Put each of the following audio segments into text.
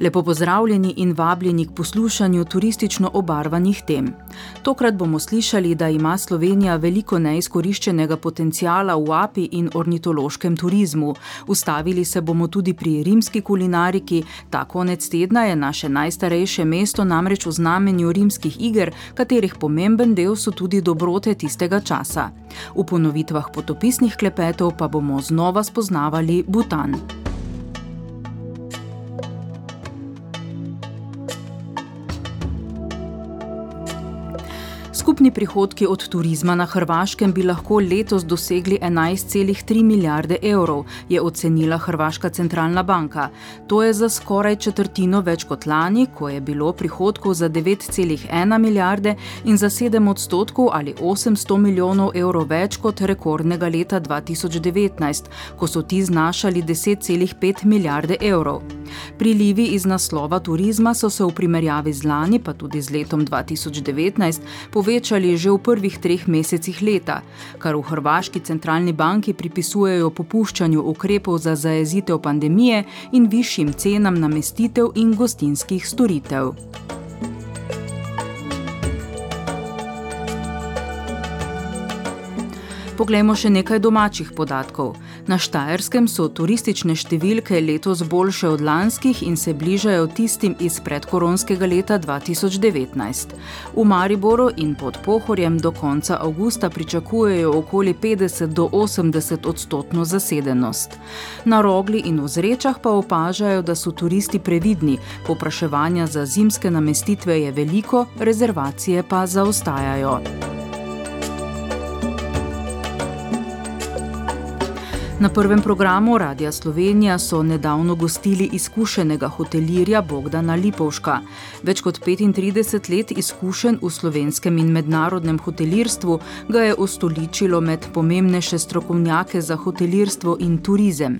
Lepo pozdravljeni in vabljeni k poslušanju turistično obarvanih tem. Tokrat bomo slišali, da ima Slovenija veliko neizkoriščenega potencijala v api in ornitološkem turizmu. Ustavili se bomo tudi pri rimski kulinariki. Ta konec tedna je naše najstarejše mesto namreč v znamenju rimskih iger, katerih pomemben del so tudi dobrote tistega časa. V ponovitvah potopisnih klepetov pa bomo znova spoznavali Butan. Skupni prihodki od turizma na Hrvaškem bi lahko letos dosegli 11,3 milijarde evrov, je ocenila Hrvaška centralna banka. To je za skoraj četrtino več kot lani, ko je bilo prihodkov za 9,1 milijarde in za 7 odstotkov ali 800 milijonov evrov več kot rekordnega leta 2019, ko so ti znašali 10,5 milijarde evrov. Prilivi iz naslova turizma so se v primerjavi z lani, pa tudi z letom 2019, povečali že v prvih treh mesecih leta, kar v Hrvaški centralni banki pripisujejo popuščanju ukrepov za zajezitev pandemije in višjim cenam namestitev in gostinskih storitev. Poglejmo še nekaj domačih podatkov. Na Štajerskem so turistične številke letos boljše od lanskih in se bližajo tistim iz predkoronskega leta 2019. V Mariboru in pod Pohorjem do konca avgusta pričakujejo okoli 50 do 80 odstotno zasedenost. Na Rogli in v Zrečah pa opažajo, da so turisti previdni, popraševanja za zimske namestitve je veliko, rezervacije pa zaostajajo. Na prvem programu Radia Slovenija so nedavno gostili izkušenega hotelirja Bogdana Lipovška. Več kot 35 let izkušen v slovenskem in mednarodnem hotelirstvu ga je ustoličilo med pomembnejše strokovnjake za hotelirstvo in turizem.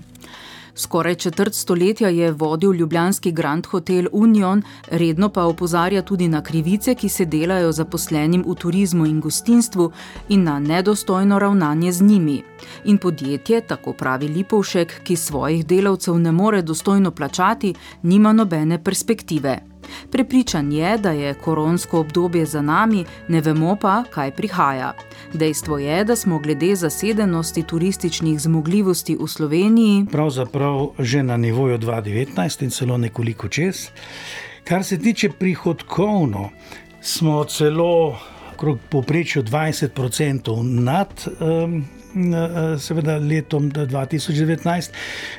Skoraj četrt stoletja je vodil ljubljanski Grand Hotel Union, redno pa opozarja tudi na krivice, ki se delajo zaposlenim v turizmu in gostinstvu in na nedostojno ravnanje z njimi. In podjetje, tako pravi Lipovšek, ki svojih delavcev ne more dostojno plačati, nima nobene perspektive. Prepričan je, da je koronsko obdobje za nami, ne vemo pa, kaj prihaja. Dejstvo je, da smo glede zasedenosti turističnih zmogljivosti v Sloveniji pravzaprav že na nivoju 2019 in celo nekoliko čez. Kar se tiče prihodkovno, smo celo okrog povprečju 20% nad um, seveda letom 2019.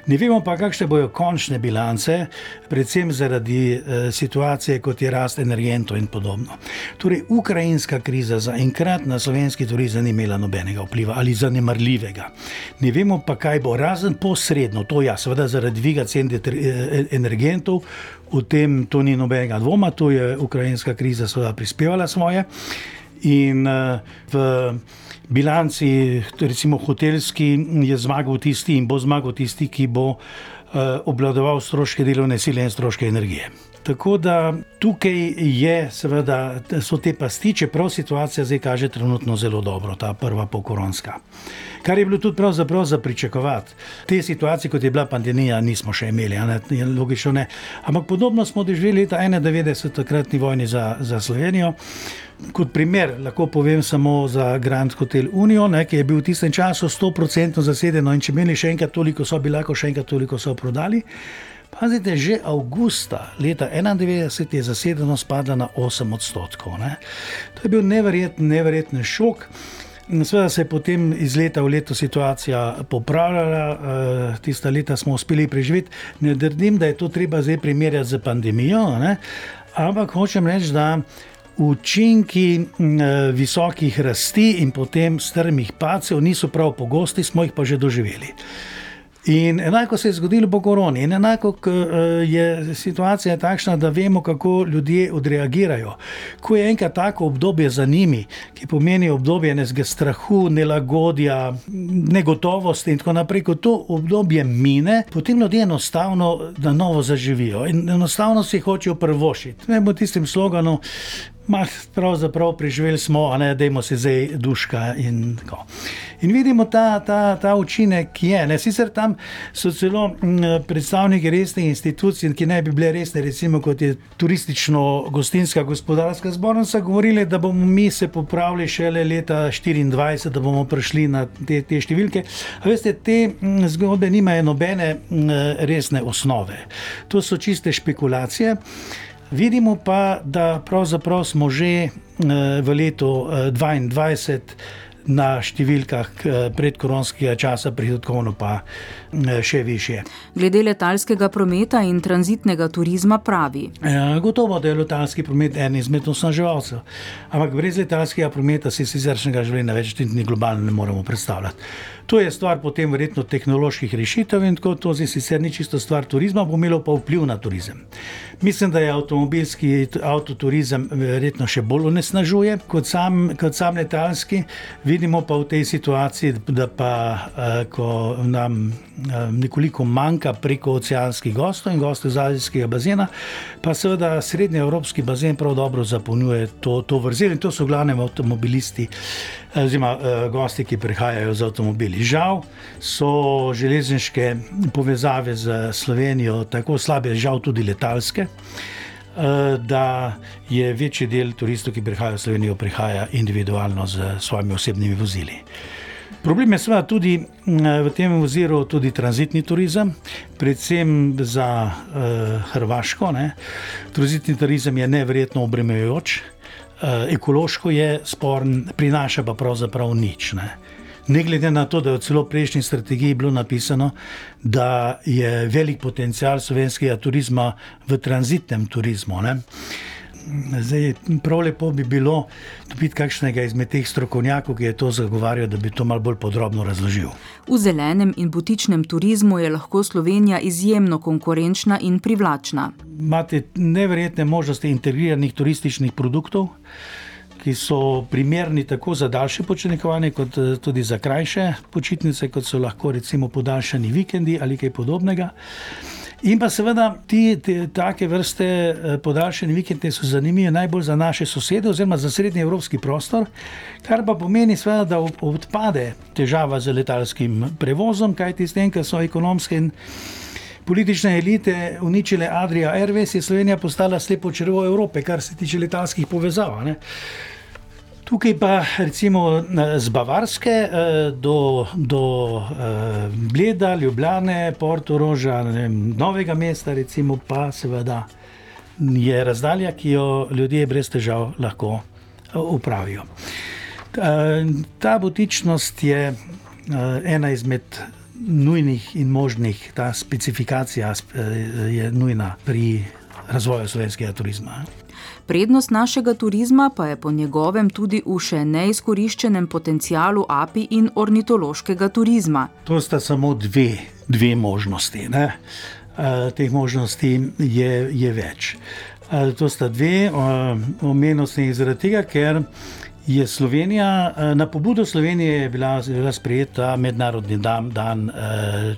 Ne vemo pa, kakšne bodo končne bilance, predvsem zaradi eh, situacije, kot je rast energentov in podobno. Torej, ukrajinska kriza za enkrat na slovenski turizem ni imela nobenega vpliva ali zanemarljivega. Ne vemo pa, kaj bo razen posredno, to ja, seveda zaradi dviga cen eh, energentov. V tem to ni nobenega dvoma, to je ukrajinska kriza seveda prispevala svoje. In uh, v bilanci, recimo hotelski, je zmagal tisti in bo zmagal tisti, ki bo uh, obvladoval stroške delovne sile in stroške energije. Tako da tukaj je, seveda, so te pasti, čeprav situacija zdaj kaže trenutno zelo dobro, ta prva pokoronska. Kar je bilo tudi pravzaprav za pričakovati. Te situacije, kot je bila pandemija, nismo še imeli, ne, logično ne. Ampak podobno smo doživeli leta 91, takratni vojni za, za Slovenijo. Kot primer lahko povem samo za Grand Hotel Union, ne, ki je bil v tistem času 100% zaseden. In če imeli še enkrat toliko, so bili lahko še enkrat toliko so prodali. Pazite, že avgusta leta 1991 je zasedenost padla na 8 odstotkov. Ne. To je bil neverjeten, neverjeten šok. Sveda se je potem iz leta v leto situacija popravljala, eh, tista leta smo uspeli preživeti. Ne trdim, da je to treba zdaj primerjati z pandemijo, ne. ampak hočem reči, da učinki eh, visokih rasti in potem strmih pacev niso prav pogosti, smo jih pa že doživeli. In enako se je zgodilo po koroni, in enako eh, je situacija takšna, da vemo, kako ljudje odreagirajo. Ko je enkrat tako obdobje za njimi, ki pomeni obdobje nekega strahu, nelagodja, negotovosti in tako naprej, ko to obdobje mine, potem ljudje enostavno na novo zaživijo in enostavno si hočejo prvošiti. Ne bo tistim sloganom. Ma, pravzaprav preživeli smo, a ne da imamo se zdaj duška. In, tako. in vidimo ta, ta, ta učinek, ki je. Ne. Sicer tam so celo predstavniki resnih institucij, ki naj bi bile resne, recimo kot je turistično-gostinska gospodarska zbornica, govorili, da bomo mi se popravili šele leta 2024, da bomo prišli na te, te številke. A veste, te zgodbe nimajo nobene resne osnove. To so čiste špekulacije. Vidimo pa, da pravzaprav smo že eh, v letu 2022 na številkah predkoronskega časa, prihodkovno pa eh, še više. Glede letalskega prometa in tranzitnega turizma pravi. Ja, gotovo, da je letalski promet en izmed osnaževalcev. Ampak brez letalskega prometa si siceršnjega življenja več ni globalno ne moremo predstavljati. To je stvar potem verjetno tehnoloških rešitev in tako to zdaj sicer ni čisto stvar turizma, bo imelo pa vpliv na turizem. Mislim, da je avtomobilski avtoturizem verjetno še bolj onesnažuje kot sam, kot sam letalski. Vidimo pa v tej situaciji, da pa ko nam nekoliko manjka preko oceanskih gostov in gostov iz azijskega bazena, pa seveda srednji evropski bazen prav dobro zapolnjuje to, to vrzel in to so glavne avtomobilisti oziroma gosti, ki prihajajo z avtomobili. Žal so železniške povezave z Slovenijo tako slabe, žal tudi letalske, da je večji del turistov, ki prihajajo v Slovenijo, prihaja individualno z svojimi osebnimi vozili. Problem je seveda tudi v tem oziru tudi tranzitni turizem, predvsem za uh, Hrvaško. Ne. Tranzitni turizem je neverjetno obremenjujoč, uh, ekološko je sporen, prinaša pa pravzaprav nič. Ne. Ne glede na to, da je v celo prejšnji strategiji bilo napisano, da je velik potencial slovenskega turizma v tranzitnem turizmu. Ne. Zdaj, prav lepo bi bilo dobiti kakšnega izmed teh strokovnjakov, ki je to zagovarjal, da bi to malo bolj podrobno razložil. V zelenem in butičnem turizmu je lahko Slovenija izjemno konkurenčna in privlačna. Imate neverjetne možnosti integriranih turističnih produktov. Ki so primerni tako za daljše počitnikovanje, kot tudi za krajše počitnice, kot so lahko recimo podaljšani vikendi ali kaj podobnega. In pa seveda ti, te, take vrste podaljšani vikendi so zanimivi najbolj za naše sosede, oziroma za srednji evropski prostor, kar pa pomeni, seveda, da odpade težava z letalskim prevozom, kajti s tem, ker so ekonomske in politične elite uničile Adria Airways, je Slovenija postala slepo črvo Evrope, kar se tiče letalskih povezav. Ne. Tukaj pa recimo z Bavarske do, do Bleda, Ljubljane, Portoroža, Novega mesta, recimo pa seveda je razdalja, ki jo ljudje brez težav lahko upravijo. Ta butičnost je ena izmed nujnih in možnih, ta specifikacija je nujna pri razvoju slovenskega turizma. Prednost našega turizma pa je po njegovem tudi v še neizkoriščenem potencialu api in ornitološkega turizma. To sta samo dve, dve možnosti. Ne? Teh možnosti je, je več. To sta dve, omenil sem jih zaradi tega, ker je Slovenija, na pobudo Slovenije je bila, bila sprejeta mednarodni dan, dan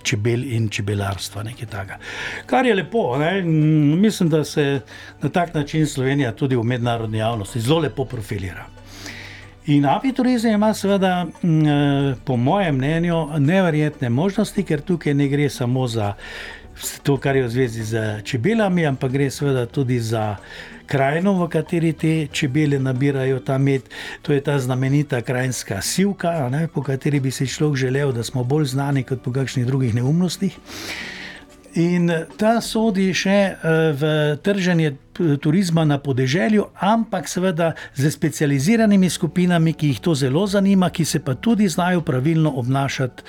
čebel in čebelarstva, nekaj takega. Kar je lepo, ne? mislim, da se na tak način Slovenija tudi v mednarodni javnosti zelo lepo profilira. In apiturizem ima seveda, po mojem mnenju, neverjetne možnosti, ker tukaj ne gre samo za to, kar je v zvezi z čebelami, ampak gre seveda tudi za krajino, v kateri te čebele nabirajo ta med. To je ta znamenita krajinska sivka, ne, po kateri bi si človek želel, da smo bolj znani kot po kakšnih drugih neumnostih. In ta sodi še v trženje turizma na podeželju, ampak seveda z specializiranimi skupinami, ki jih to zelo zanima, ki se pa tudi znajo pravilno obnašati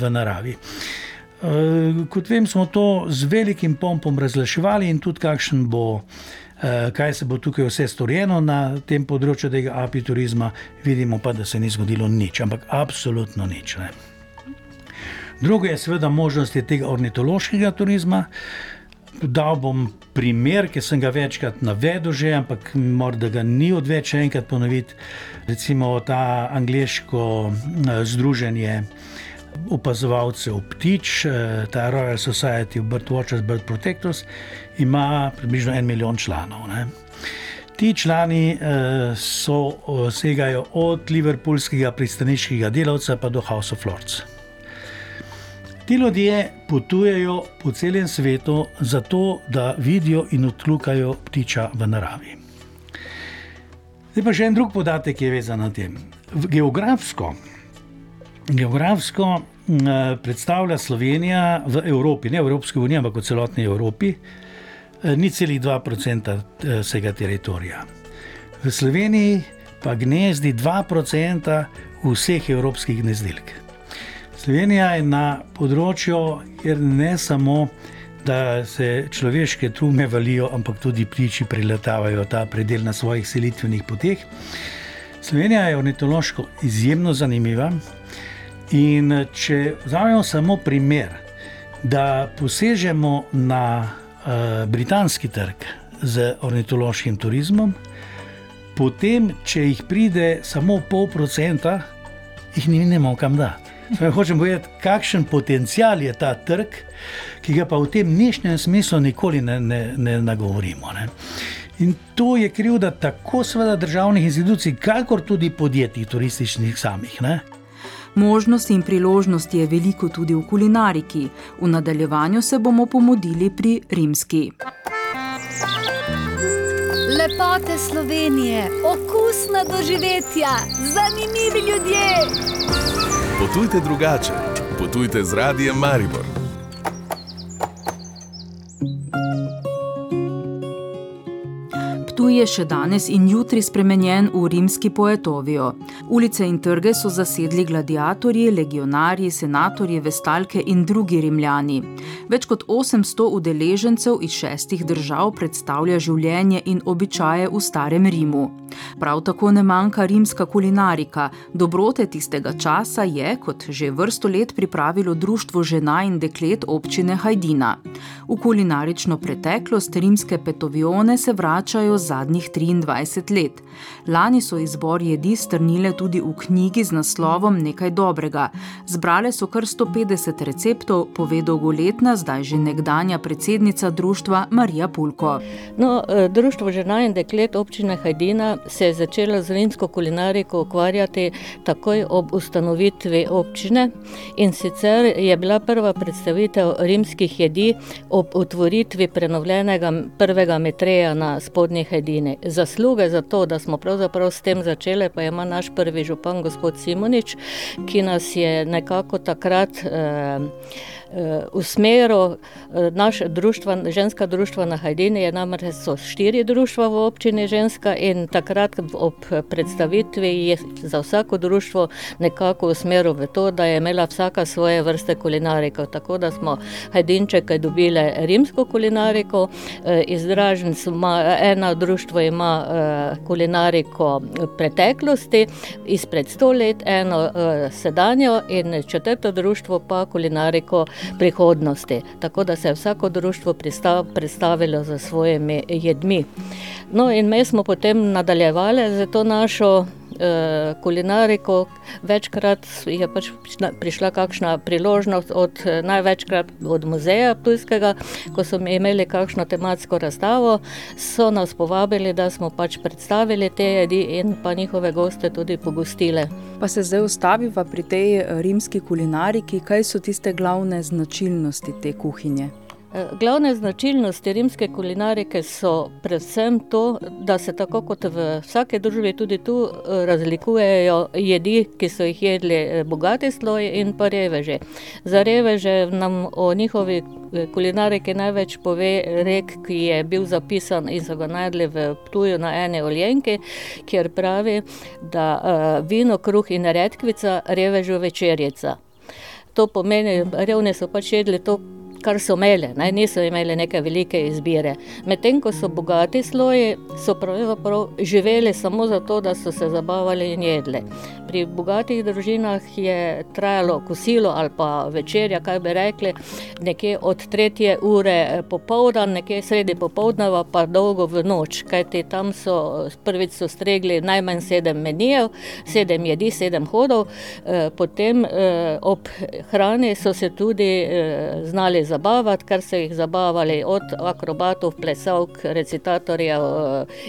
v naravi. Kot vem, smo to z velikim pompom razglaševali in tudi kakšen bo eh, kaj se bo tukaj vse storjeno na tem področju tega apiturizma, vidimo pa, da se ni zgodilo nič, ampak absolutno nič. Ne. Drugo je seveda možnost tega ornitološkega turizma. Dal bom primer, ki sem ga večkrat navedel, že, ampak morda ga ni odveč še enkrat ponoviti. Recimo ta angliško eh, združenje opazovalcev ptič, eh, ta Royal Society of Birdwatchers, Bird Protectors, ima približno en milijon članov. Ne. Ti člani eh, so, segajo od liverpoolskega pristaniškega delavca pa do House of Lords. Ti ljudje potujejo po celem svetu zato, da vidijo in odklukajo ptiča v naravi. Zdaj pa še en drug podatek je vezan na tem. Geografsko, geografsko predstavlja Slovenija v Evropi, ne v Evropski uniji, ampak v celotni Evropi, ni celih 2% vsega teritorija. V Sloveniji pa gnezdi 2% vseh evropskih gnezdilk. Slovenija je na področju, kjer ne samo, da se človeške trume valijo, ampak tudi ptiči preletavajo ta predel na svojih selitvenih poteh. Slovenija je ornitološko izjemno zanimiva. In če vzamemo samo primer, da posežemo na uh, britanski trg z ornitološkim turizmom, potem, če jih pride samo pol procenta, jih ni nemo kam dati. Zdaj, hočem povedati, kakšen potencial je ta trg, ki ga pa v tem nišnem smislu nikoli ne, ne, ne nagovorimo. Ne. In to je krivda tako seveda državnih institucij, kakor tudi podjetij turističnih samih. Ne. Možnosti in priložnosti je veliko tudi v kulinariki. V nadaljevanju se bomo pomodili pri rimski. Lepote Slovenije, okusna doživetja, zanimivi ljudje. Potujte drugače, potujte z radijem Maribor. Ptuj je še danes in jutri spremenjen v rimski poetovijo. Ulice in trge so zasedli gladiatorji, legionarji, senatorji, vestalke in drugi rimljani. Več kot 800 udeležencev iz šestih držav predstavlja življenje in običaje v starem Rimu. Prav tako ne manjka rimska kulinarika. Dobrote tistega časa je, kot že vrsto let, pripravilo Društvo žena in deklet občine Hajdina. V kulinarično preteklost rimske petovione se vračajo zadnjih 23 let. Lani so izbor jedi strnile tudi v knjigi z naslovom Nekaj dobrega. Zbrale so kar 150 receptov, pove dolgoletna, zdaj že nekdanja predsednica društva Marija Pulko. No, društvo žena in deklet občine Hajdina se je začelo z rimsko kulinariko ukvarjati takoj ob ustanovitvi občine in sicer je bila prva predstavitev rimskih jedi ob otvoritvi prenovljenega prvega metreja na spodnji Hajdini. Zasluge za to, da smo pravzaprav s tem začeli, pa ima naš prvi župan, gospod Simonič, ki nas je nekako takrat eh, usmeril, naše društvo, ženska društva na Hajdini je namreč so štiri društva v občini ženska in takrat ob predstavitvi je za vsako društvo nekako usmeril v to, da je imela vsaka svoje vrste kulinariko, tako da smo Hajdinčeke dobile rimsko kulinariko, izraženc ima, ena društvo ima kulinariko preteklosti izpred sto let, eno sedanjo in četrto društvo pa kulinariko prihodnosti. Tako da se je vsako društvo predstavilo s svojimi jedmi. No, in mi smo potem nadaljevali z to našo kulinariko, večkrat je pač prišla kakšna priložnost, od, največkrat od muzeja Ptujskega, ko so imeli kakšno tematsko razstavo, so nas povabili, da smo pač predstavili te jedi in pa njihove goste tudi pogostili. Pa se zdaj ustaviva pri tej rimski kulinariki, kaj so tiste glavne značilnosti te kuhinje? Glavne značilnosti rimske kulinarike so predvsem to, da se tako kot v vsaki družbi tudi tu razlikujejo jedi, ki so jih jedli bogati sloji in pa reveži. Za reveže nam o njihovi kulinariki največ pove rek, ki je bil zapisan in so ga našli v Ptuju na eni oljenki, kjer pravi, da vino, kruh in redkvica, revežu večerjica. To pomeni, revni so pač jedli to, kar so imeli, ne? niso imeli neke velike izbire. Medtem ko so bogati sloji, so pravzaprav živeli samo zato, da so se zabavali in jedli. Pri bogatih družinah je trajalo kosilo ali pa večerja, kaj bi rekli, nekje od tretje ure popoldan, nekje sredi popoldneva, pa dolgo v noč, kajti tam so prvič so stregli najmanj sedem menijev, sedem jedi, sedem hodov, potem ob hrani so se tudi znali zabavati, kar so jih zabavali od akrobatov, plesalk, recitatorjev,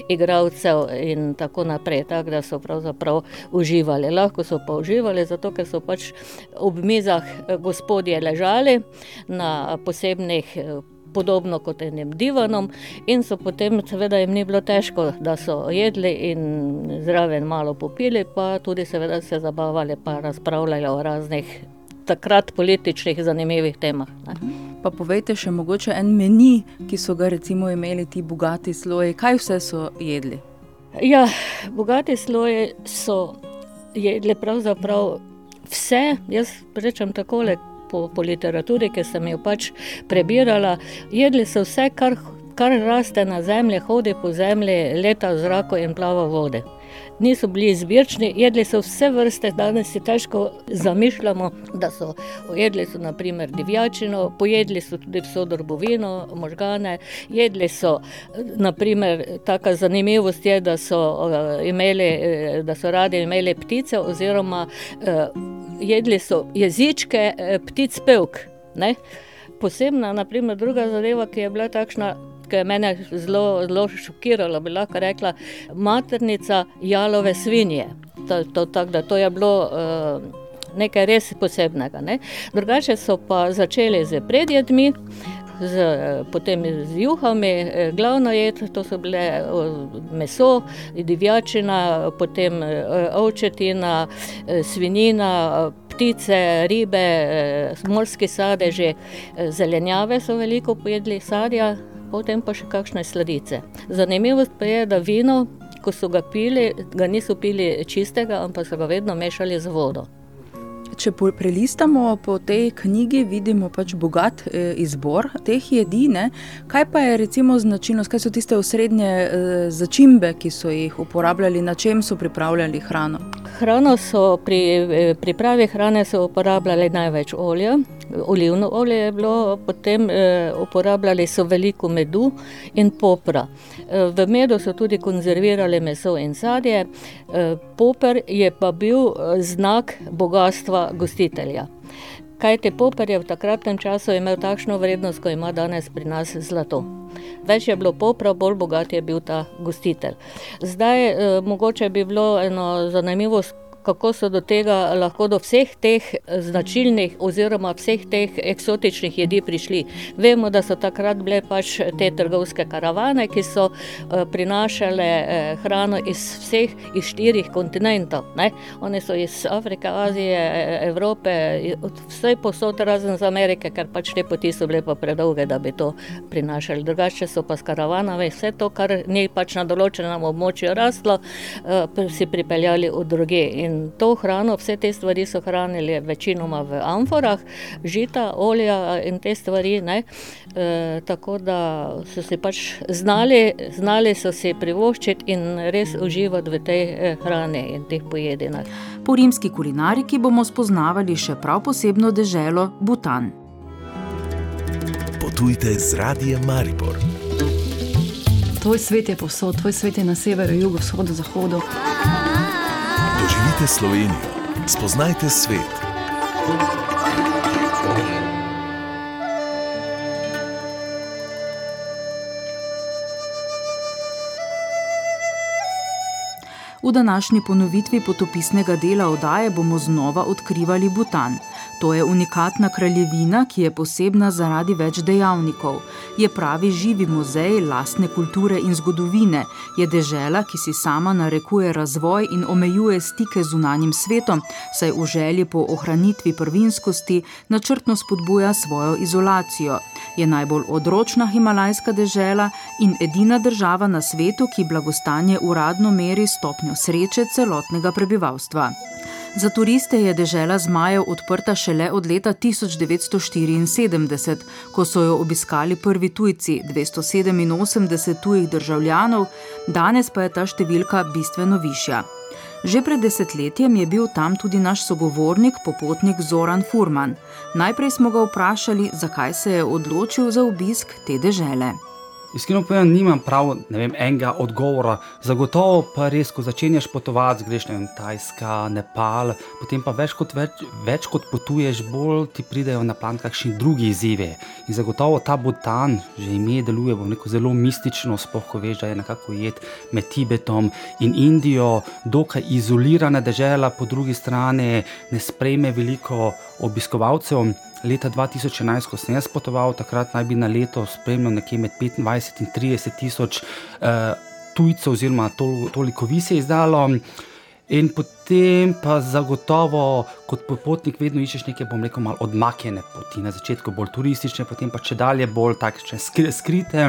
igralcev in tako naprej, tako da so pravzaprav uživali. Lahko so pa uživali, zato ker so pač ob mizah gospodje ležali na posebnih, podobno kot enim divanom, in so potem, seveda jim ni bilo težko, da so jedli in zraven malo popili, pa tudi seveda se zabavali pa razpravljali o raznih takrat političnih zanimivih temah, ne. Pa povejte še mogoče en meni, ki so ga recimo imeli ti bogati sloji, kaj vse so jedli? Ja, bogati sloji so jedli pravzaprav vse, jaz rečem takole, po, po literaturi, ki sem jo pač prebirala, jedli so vse, kar, kar raste na zemlji, hodi po zemlji, leta v zraku in plava v vodi. Niso bili izbirčni, jedli so vse vrste, danes si težko zamišljamo, da so, jedli so na primer divjačino, pojedli so tudi vso drobovino, možgane, jedli so, na primer, taka zanimivost je, da so imeli, da so radi imeli ptice oziroma jedli so jezičke ptic pevk, ne. Posebna, na primer druga zadeva, ki je bila takšna, ke je mene zelo, zelo šokirala, bi lahko rekla, maternica jalove svinje. To, to tako da to je bilo nekaj res posebnega, ne. Drugače so pa začeli s predjedmi, s potem z juhami, glavna jed, to so bile meso, divjačina, potem ovčetina, svinjina, ptice, ribe, morski sadeži, zelenjave so veliko pojedli, sadja, potem pa še kakšne sladice. Zanimivost pa je, da vino, ko so ga pili, ga niso pili čistega, ampak so ga vedno mešali z vodo. Če prelistamo po tej knjigi, vidimo pač bogat izbor teh jedi, ne. Kaj pa je recimo značilnost, kaj so tiste osrednje začimbe, ki so jih uporabljali, na čem so pripravljali hrano? Hrano so pri pripravi hrane so uporabljali največ olja, olivno olje je bilo, potem uporabljali so veliko medu in popra. v medu so tudi konzervirali meso in sadje, poper je pa bil znak bogastva gostitelja. Kajti poper je v takratnem času imel takšno vrednost, ko ima danes pri nas zlato. Več je bilo popra, bolj bogat je bil ta gostitelj. Zdaj, mogoče bi bilo eno zanimivost, kako so do tega, lahko do vseh teh značilnih oziroma vseh teh eksotičnih jedi prišli. Vemo, da so takrat bile pač te trgovske karavane, ki so prinašale hrano iz vseh, iz štirih kontinentov, ne. Oni so iz Afrike, Azije, Evrope, od vsepovsod, razen iz Amerike, ker pač te poti so bile pa predolge, da bi to prinašali, drugače so pa s karavanami vse to, kar ni pač na določenem območju raslo, si pripeljali od drugje in to hrano, vse te stvari so hranili večinoma v amforah, žita, olja in te stvari, ne. tako da so si pač znali, znali so si privoščiti in res uživati v tej hrani in teh pojedinah. Po rimski kulinariki bomo spoznavali še prav posebno deželo Butan. Potujte z Radiem Maribor. Tvoj svet je povsod, tvoj svet je na severu, jugu, vzhodu, zahodu. Doživite Slovenijo, spoznajte svet. V današnji ponovitvi potopisnega dela oddaje bomo znova odkrivali Butan. To je unikatna kraljevina, ki je posebna zaradi več dejavnikov. Je pravi živi muzej lastne kulture in zgodovine, je dežela, ki si sama narekuje razvoj in omejuje stike z zunanjim svetom, saj v želji po ohranitvi prvinskosti načrtno spodbuja svojo izolacijo. Je najbolj odročna himalajska dežela in edina država na svetu, ki blagostanje uradno meri stopnjo sreče celotnega prebivalstva. Za turiste je dežela zmajev odprta šele od leta 1974, ko so jo obiskali prvi tujci, 287 tujih državljanov, danes pa je ta številka bistveno višja. Že pred desetletjem je bil tam tudi naš sogovornik, popotnik Zoran Furman. Najprej smo ga vprašali, zakaj se je odločil za obisk te dežele. Iskreno povedano, nimam prav ne vem, enega odgovora. Zagotovo pa res, ko začenjaš potovati, greš na Tajska, Nepal, potem pa več kot, več, več kot potuješ, bolj ti pridejo na plan kakšni drugi izzivi. In zagotovo ta Bhutan, že ime deluje, bo neko zelo mistično, sploh ko veš, da je nekako jed med Tibetom in Indijo, dokaj izolirana država, po drugi strani ne sprejme veliko obiskovalcev. Leta 2011, ko sem jaz potoval, takrat naj bi na leto spremljal nekje med 25 in 30 tisoč uh, tujcev, oziroma tol, toliko vi se je izdalo. In potem pa zagotovo, kot popotnik, vedno iščeš neke, bom rekel, malo odmaknjene poti. Na začetku bolj turistične, potem pa če dalje bolj takšne skrite.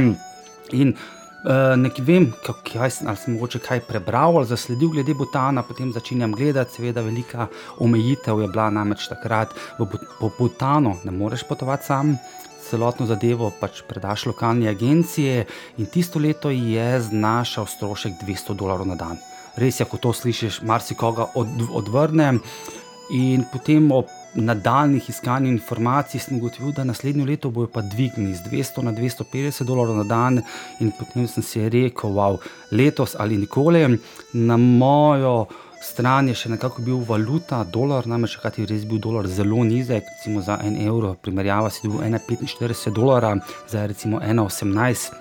In Uh, ne vem, kako sem, sem mogoče kaj prebral ali zasledil glede Butana, potem začenjam gledati. Seveda, velika omejitev je bila namreč takrat v Butanu, ne moreš potovati sam. Celotno zadevo pač predaš lokalni agenciji, in tisto leto je znašal strošek 200 dolarjev na dan. Res je, ko to slišiš, marsikoga od, odvrne. In potem ob nadaljnih iskanj informacij sem ugotovil, da naslednjo leto bojo pa dvignili z 200 na 250 dolarjev na dan. In potem sem si rekel, wow, letos ali nikoli na mojo. Stran je še nekako bil valuta, dolar, namreč kaj je res bil dolar zelo nizek, recimo za en evro, primerjava si bil 1,45 dolara, zdaj recimo 1,18.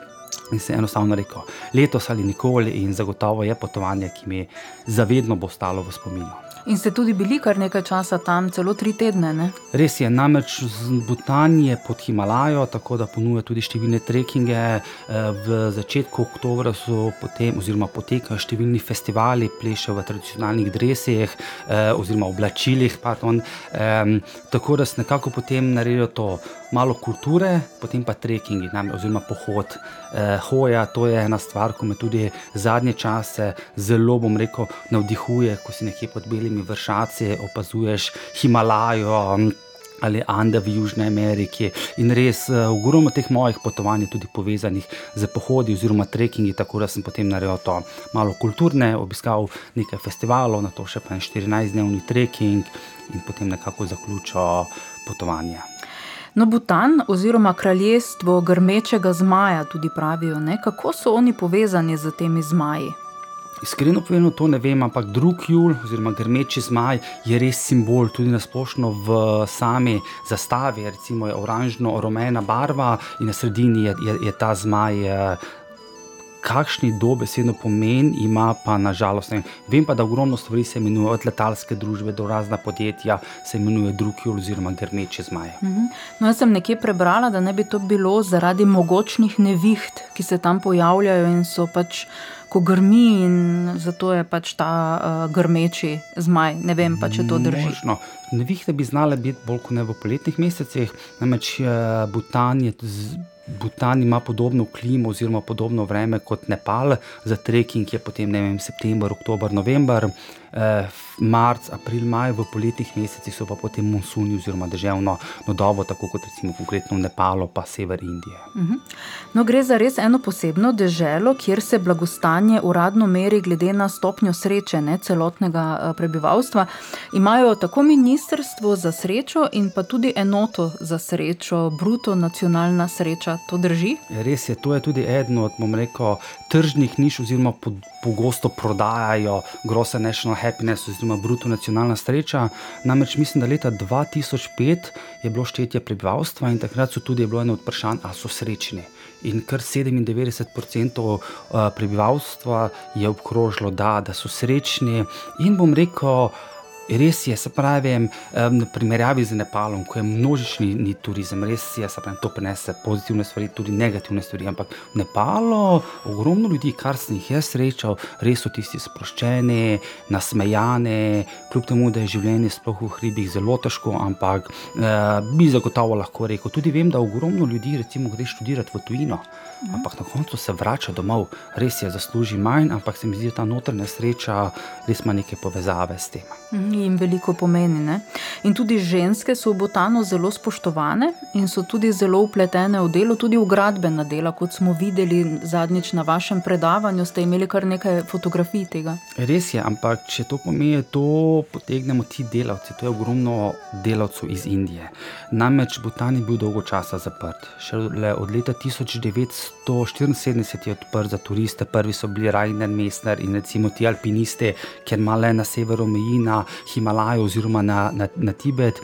In se enostavno rekel, letos ali nikoli, in zagotovo je potovanje, ki mi zavedno bo ostalo v spominu. In ste tudi bili kar nekaj časa tam, celo tri tedne. Ne? Res je, namreč Butan je pod Himalajo, tako da ponuja tudi številne trekkinge. Eh, v začetku oktobra so potem, oziroma potekajo številni festivali, plešejo v tradicionalnih dresih eh, oziroma oblačilih. Pardon, tako da se nekako potem naredijo to malo kulture, potem pa trekkingi, oziroma pohod. Eh, hoja, to je ena stvar, ki me tudi zadnje čase zelo, bom rekel, navdihuje, ko si nekje pod belimi temi vršaci opazuješ Himalajo. Ali Ande v Južni Ameriki. In res, uh, ogromno teh mojih potovanj je tudi povezanih z pohodi oziroma trekkingi, tako da sem potem naredil to malo kulturne, obiskal nekaj festivalov, na to še pa en 14-dnevni trekking in potem nekako zaključil potovanje. No, Butan oziroma kraljestvo grmečega zmaja tudi pravijo, ne? kako so oni povezani z temi zmaji. Iskreno povedano, to ne vem, ampak drug jul, oziroma grmeči zmaj, je res simbol tudi na splošno v sami zastavi. Recimo je oranžno-rumena barva in na sredini je, je, je ta zmaj. Eh, kakšni dobesedno pomen ima, pa nažalost vem. Vem pa, da ogromno stvari se imenuje, od letalske družbe do razna podjetja, se imenuje drugi oziroma grmeči zmaj. Mhm. No, jaz sem nekje prebrala, da ne bi to bilo zaradi mogočnih neviht, ki se tam pojavljajo in so pač. Ko grmi, in zato je pač ta uh, grmeči zmaj. Ne vem pa, če to drži. Možno. Nevihte bi znale biti bolj kot ne v poletnih mesecih, namreč uh, Butan je. Z... Butan ima podobno klimo, oziroma podobno vreme kot Nepal, za trekking je potem ne vem, september, oktober, november, eh, marc, april, maj, v poletnih mesecih so pa potem monsuni oziroma deževno nodovo, tako kot recimo konkretno v Nepalu, pa sever Indije. Uh mhm. -huh. no, gre za res eno posebno deželo, kjer se blagostanje uradno meri glede na stopnjo sreče ne, celotnega eh, prebivalstva. Imajo tako ministrstvo za srečo in pa tudi enoto za srečo, bruto nacionalna sreča. To drži? Res je, to je tudi eden od rekel, tržnih niš, oziroma pogosto prodajajo Grossa National Happiness, oziroma bruto nacionalna sreča. Namreč mislim, da leta 2005 je bilo štetje prebivalstva in takrat so tudi bilo eno od vprašanj, ali so srečni. In kar 97% eh, prebivalstva je obkrožilo, da, da so srečni. In bom rekel, Res je, se pravi, v primerjavi z Nepalom, ko je množični ni turizem, res je, se pravi, to prenese pozitivne stvari, tudi negativne stvari. Ampak v Nepalu ogromno ljudi, kar sem jih jaz srečal, res so tisti sproščeni, nasmejani, kljub temu, da je življenje sploh v hribih zelo težko, ampak eh, bi zagotovo lahko rekel. Tudi vem, da ogromno ljudi, recimo, gre študirati v tujino. Ampak na koncu se vrača domov, res je zasluži manj, ampak se mi zdi, da ta notranja sreča res ima neke povezave s tem. Jim veliko pomeni. Ne? In tudi ženske so v Botanu zelo spoštovane in so tudi zelo upletene v delo, tudi v gradbena dela, kot smo videli zadnjič na vašem predavanju, ste imeli kar nekaj fotografij tega. Res je, ampak če to pomeni, to potegnemo ti delavci, to je ogromno delavcev iz Indije. Namreč Butan je bil dolgo časa zaprt. Šele od leta 1974 je odprt za turiste, prvi so bili Rainer Messner in recimo ti alpinisti, ker ima le na severu meji na Himalajo oziroma na, na, na Tibet.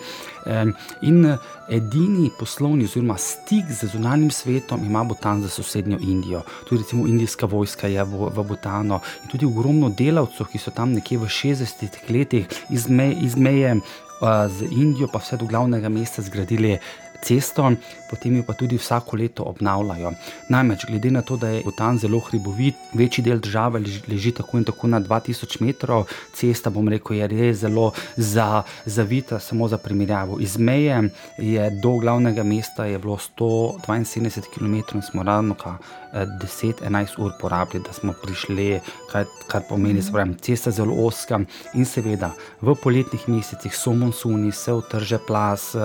In edini poslovni oziroma stik z zunanjim svetom ima Butan za sosednjo Indijo. Tudi recimo indijska vojska je v, v Butanu in tudi ogromno delavcev, ki so tam nekje v 60-ih letih iz, me, iz meje z Indijo, pa vse do glavnega mesta zgradili cesto, potem jo pa tudi vsako leto obnavljajo. Namreč, glede na to, da je Butan zelo hribovit, večji del države leži, tako in tako na 2000 metrov, cesta, bom rekel, je res zelo za, zavita, samo za primerjavo. Iz meje je do glavnega mesta je bilo 172 km in smo ravno kar 10-11 ur porabili, da smo prišli, kar, kar pomeni, da je cesta zelo oska in seveda v poletnih mesecih so monsuni, se utrže plas,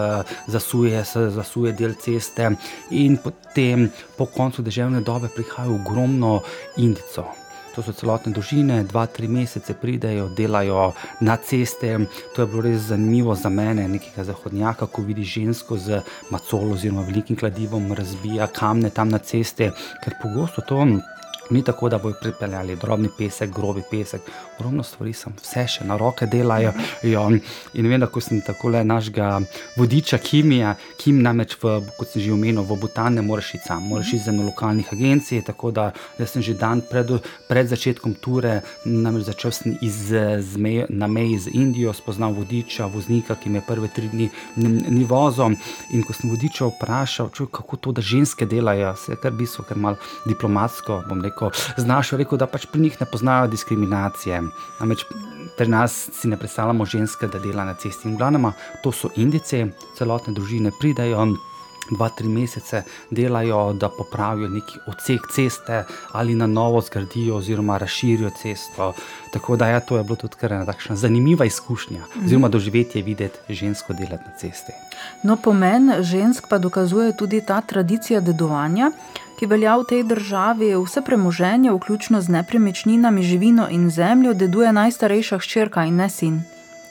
zasuje se zasuje del ceste, in potem po koncu državne dobe prihaja ogromno Indicov. To so celotne družine, dva, tri mesece pridejo, delajo na ceste. To je bilo res zanimivo za mene, nekega zahodnjaka, ko vidi žensko z macolo oziroma velikim kladivom, razbija kamne tam na ceste, ker pogosto to. Ni tako, da bojo pripeljali drobni pesek, grobi pesek, ogromno stvari sem, vse še na roke delajo. Jo. In vem, da ko sem tako le našega vodiča Kimija, Kim namreč, v, kot sem že omenil, v Butan ne moreš iti sam, moraš iti za eno lokalnih agencij. Tako da sem že dan pred, pred začetkom ture, namreč začel sem iz, meje, na meji z Indijo, spoznal vodiča, voznika, ki me je prve tri dni ni vozil. In ko sem vodiča vprašal, čuj, kako to, da ženske delajo, se je kar bistvo, ker malo diplomatsko, bom rekel rekel, znašel, rekel, da pač pri njih ne poznajo diskriminacije. Namreč pri nas si ne predstavljamo ženske, da dela na cesti. In glavno, to so indice, celotne družine pridajo. Dva, tri mesece delajo, da popravijo neki odsek ceste ali na novo zgradijo, oziroma razširijo cesto. Tako da ja, to je bilo tudi kar ena takšna zanimiva izkušnja, oziroma doživetje videti žensko delati na cesti. No, pomen žensk pa dokazuje tudi ta tradicija dedovanja, ki velja v tej državi, vse premoženje, vključno z nepremičninami, živino in zemljo, deduje najstarejša hčerka in ne sin.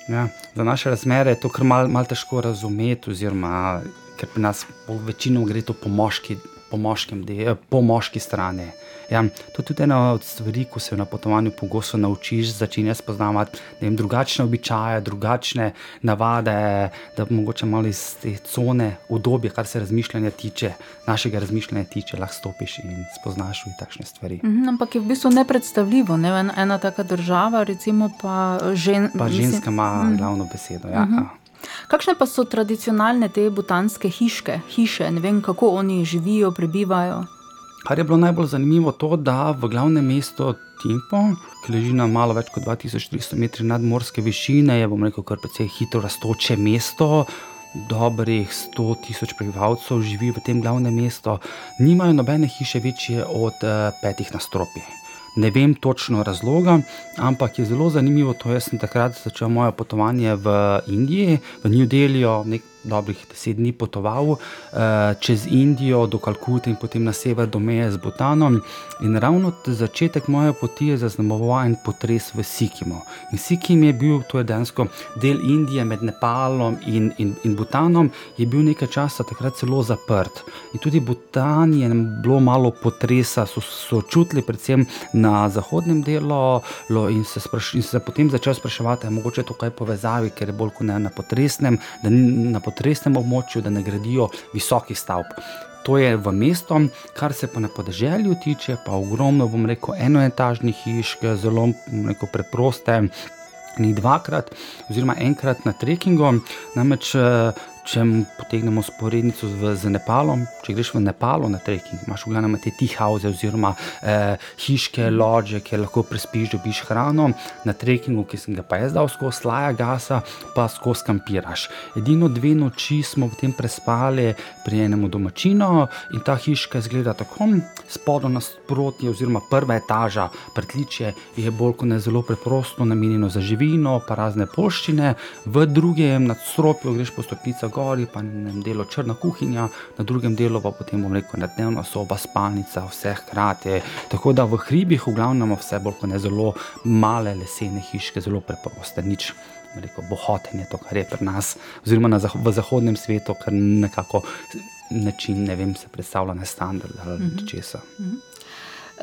Ja, za naše razmere je to kar mal, mal težko razumeti, oziroma ker pri nas večino gre to po moški po, moškem, de, po moški strani. Ja, to je tudi ena od stvari, ko se na potovanju pogosto naučiš, začneš spoznavati vem, drugačne običaje, drugačne navade, da mogoče malo iz te cone, obdobje, kar se razmišljanja tiče, našega razmišljanja tiče, lahko stopiš in spoznaš v takšne stvari. Mhm, ampak je v bistvu nepredstavljivo, ne? ena, ena taka država, recimo pa, žen, pa ženska ima mislim, glavno besedo. Ja. Mhm. Kakšne pa so tradicionalne te butanske hiške, hiše, ne vem, kako oni živijo, prebivajo? Kar je bilo najbolj zanimivo, je to, da v glavnem mestu Timpo, ki leži na malo več kot 2300 metrov nadmorske višine, je bomo rekel, kar precej hitro raztoče mesto. Dobrih 100 tisoč prebivalcev živi v tem glavnem mestu, nimajo nobene hiše večje od uh, petih nastropij. Ne vem točno razloga, ampak je zelo zanimivo. To jaz sem takrat začel moje potovanje v Indiji, v New Delhijo, nek dobrih deset dni potoval uh, čez Indijo do Kalkute in potem na sever do meje z Butanom. In ravno začetek moje poti je zaznamoval en potres v Sikimu. In Sikim je bil, to je dejansko del Indije med Nepalom in, in, in Butanom, je bil nekaj časa takrat celo zaprt. In tudi Butan je bilo malo potresa, so, so čutili predvsem na zahodnem delu in se, spraš, in se potem začel spraševati, ali je mogoče to kaj povezavi, ker je bolj kot ne na potresnem. Na potresnem območju, da ne gradijo visokih stavb. To je v mestu, kar se pa na podeželju tiče, pa ogromno, bom rekel, enoetažnih hiš, zelo rekel, preproste. Ni dvakrat, oziroma enkrat na trekkingu. Namreč, če potegnemo sporednico z, z Nepalom, če greš v Nepalo na trekking, imaš v glavnem te tihauze oziroma eh, hiške, lože, kjer lahko prespiš, dobiš hrano. Na trekingu, ki sem ga pa jaz dal skozi slaja gasa, pa skozi kampiraš. Edino dve noči smo potem prespali pri enem domačinu in ta hiška izgleda tako spodaj nasprotje, oziroma prva etaža, pretličje je bolj kot ne zelo preprosto namenjeno za živino, pa razne poščine, v drugem nadstropju greš po stopnicah gori, pa na enem delu črna kuhinja, na drugem delu pa potem bom rekel, dnevna soba, spalnica, vse hkrati. Tako da v hribih v glavnem vse bolj kot ne zelo male lesene hiške, zelo preproste, nič. Rekel, bohoten je to, kar je pri nas, oziroma zah v zahodnem svetu, kar nekako način, ne vem, se predstavlja na standard ali mm -hmm. česa. Mm -hmm.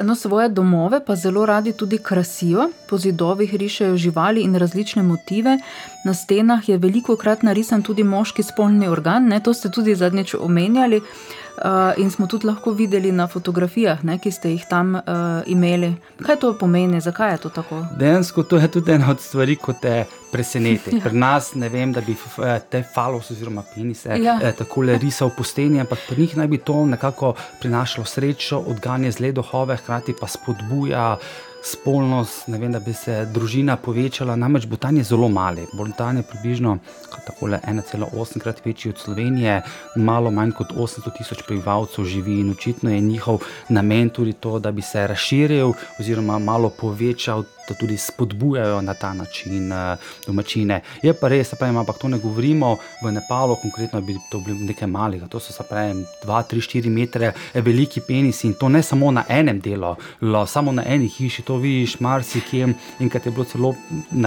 No, svoje domove pa zelo radi tudi krasijo, po zidovih rišejo živali in različne motive. Na stenah je veliko krat narisan tudi moški spolni organ, ne? to ste tudi zadnjič omenjali. Uh, in smo tudi lahko videli na fotografijah, ne, ki ste jih tam uh, imeli. Kaj to pomeni, zakaj je to tako? Dejansko to je tudi ena od stvari, ki te preseneti. Pri nas ne vem, da bi te falos oziroma penise ja. eh, tako le risal po steni, ampak pri njih naj bi to nekako prinašalo srečo, odganja zle duhove, hkrati pa spodbuja spolnost, ne vem, da bi se družina povečala. Namreč Butan je zelo mali. Butan je približno 1,8 krat večji od Slovenije, malo manj kot 800 tisoč prebivalcev živi in očitno je njihov namen tudi to, da bi se razširil oziroma malo povečal da tudi spodbujajo na ta način uh, domačine. Je pa res, da ampak to ne govorimo v Nepalu, konkretno bi to bilo nekaj malega, to so se pravi 2, 3, 4 metre veliki penisi in to ne samo na enem delu, lo, samo na eni hiši, to vidiš marsikje in kad je bilo celo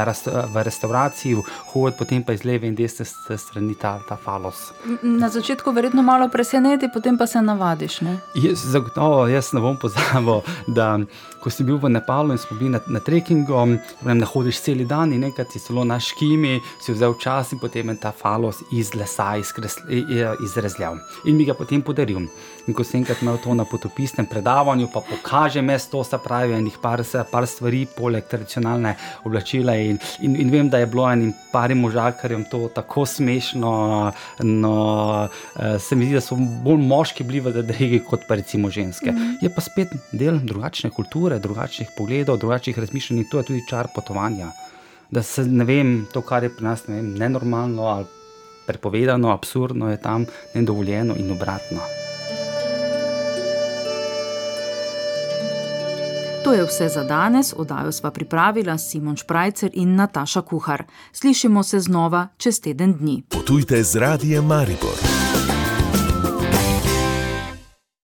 rast, v restauraciji, hod potem pa iz leve in desne strani ta, ta falos. Na začetku verjetno malo preseneti, potem pa se navadiš. Jaz, zagotovo, jaz ne bom pozabil, da ko si bil v Nepalu in smo bili na, na treki, trekingom, ne hodiš cel dan in nekaj si zelo na škimi, si vzel čas in potem je ta falos iz lesa izrezljal in mi ga potem podaril. In ko sem enkrat imel to na potopisnem predavanju, pa pokaže mesto, se pravi, enih par, par stvari, poleg tradicionalne oblačila. In, in, in vem, da je bilo enim parim možakarjem to tako smešno. No, eh, se mi zdi, da so bolj moški bili v dregi kot pa recimo ženske. Mm. Je pa spet del drugačne kulture, drugačnih pogledov, drugačnih razmišljanj in to je tudi čar potovanja. Da se ne vem, to, kar je pri nas ne vem, nenormalno ali prepovedano, absurdno, je tam nedovoljeno in obratno. To je vse za danes, oddajo sva pripravila Simon Šprajcer in Nataša Kuhar. Slišimo se znova čez teden dni. Potujte z radijem Maribor.